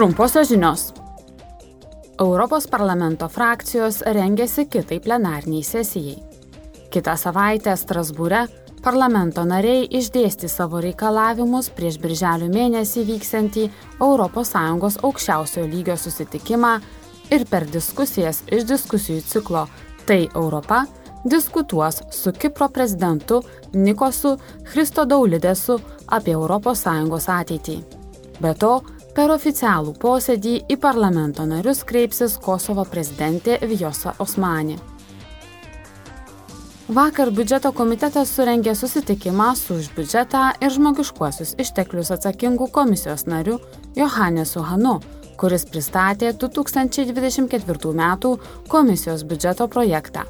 Trumposios žinios. Europos parlamento frakcijos rengiasi kitai plenarniai sesijai. Kita savaitę Strasbūre parlamento nariai išdėsti savo reikalavimus prieš birželio mėnesį vyksiantį ES aukščiausio lygio susitikimą ir per diskusijas iš diskusijų ciklo Tai Europa diskutuos su Kipro prezidentu Nikosu Christodaulidesu apie ES ateitį. Be to, per oficialų posėdį į parlamento narius kreipsis Kosovo prezidentė Vjosa Osmani. Vakar biudžeto komitetas surengė susitikimą su už biudžetą ir žmogiškuosius išteklius atsakingų komisijos nariu Johannesu Hanu, kuris pristatė 2024 m. komisijos biudžeto projektą.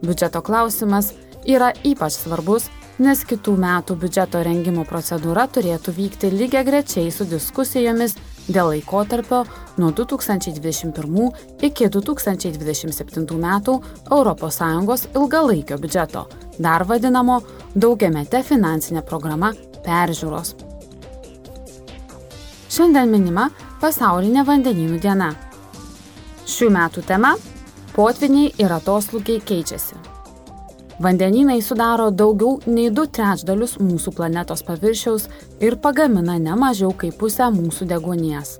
Biudžeto klausimas yra ypač svarbus, nes kitų metų biudžeto rengimo procedūra turėtų vykti lygiai grečiai su diskusijomis dėl laikotarpio nuo 2021 iki 2027 metų ES ilgalaikio biudžeto, dar vadinamo daugiamete finansinė programa peržiūros. Šiandien minima pasaulinė vandenynų diena. Šių metų tema - potviniai ir atoslūgiai keičiasi. Vandenynai sudaro daugiau nei du trečdalius mūsų planetos paviršiaus ir pagamina ne mažiau kaip pusę mūsų degonės.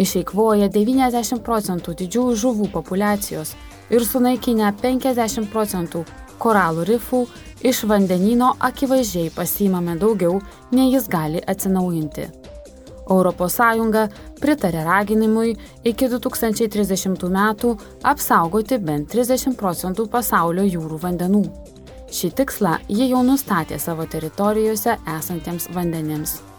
Išeikvoja 90 procentų didžiųjų žuvų populacijos ir sunaikinę 50 procentų koralų rifų, iš vandenyno akivaizdžiai pasimame daugiau, nei jis gali atsinaujinti. ES pritarė raginimui iki 2030 metų apsaugoti bent 30 procentų pasaulio jūrų vandenų. Šį tikslą jie jau nustatė savo teritorijose esantiems vandenims.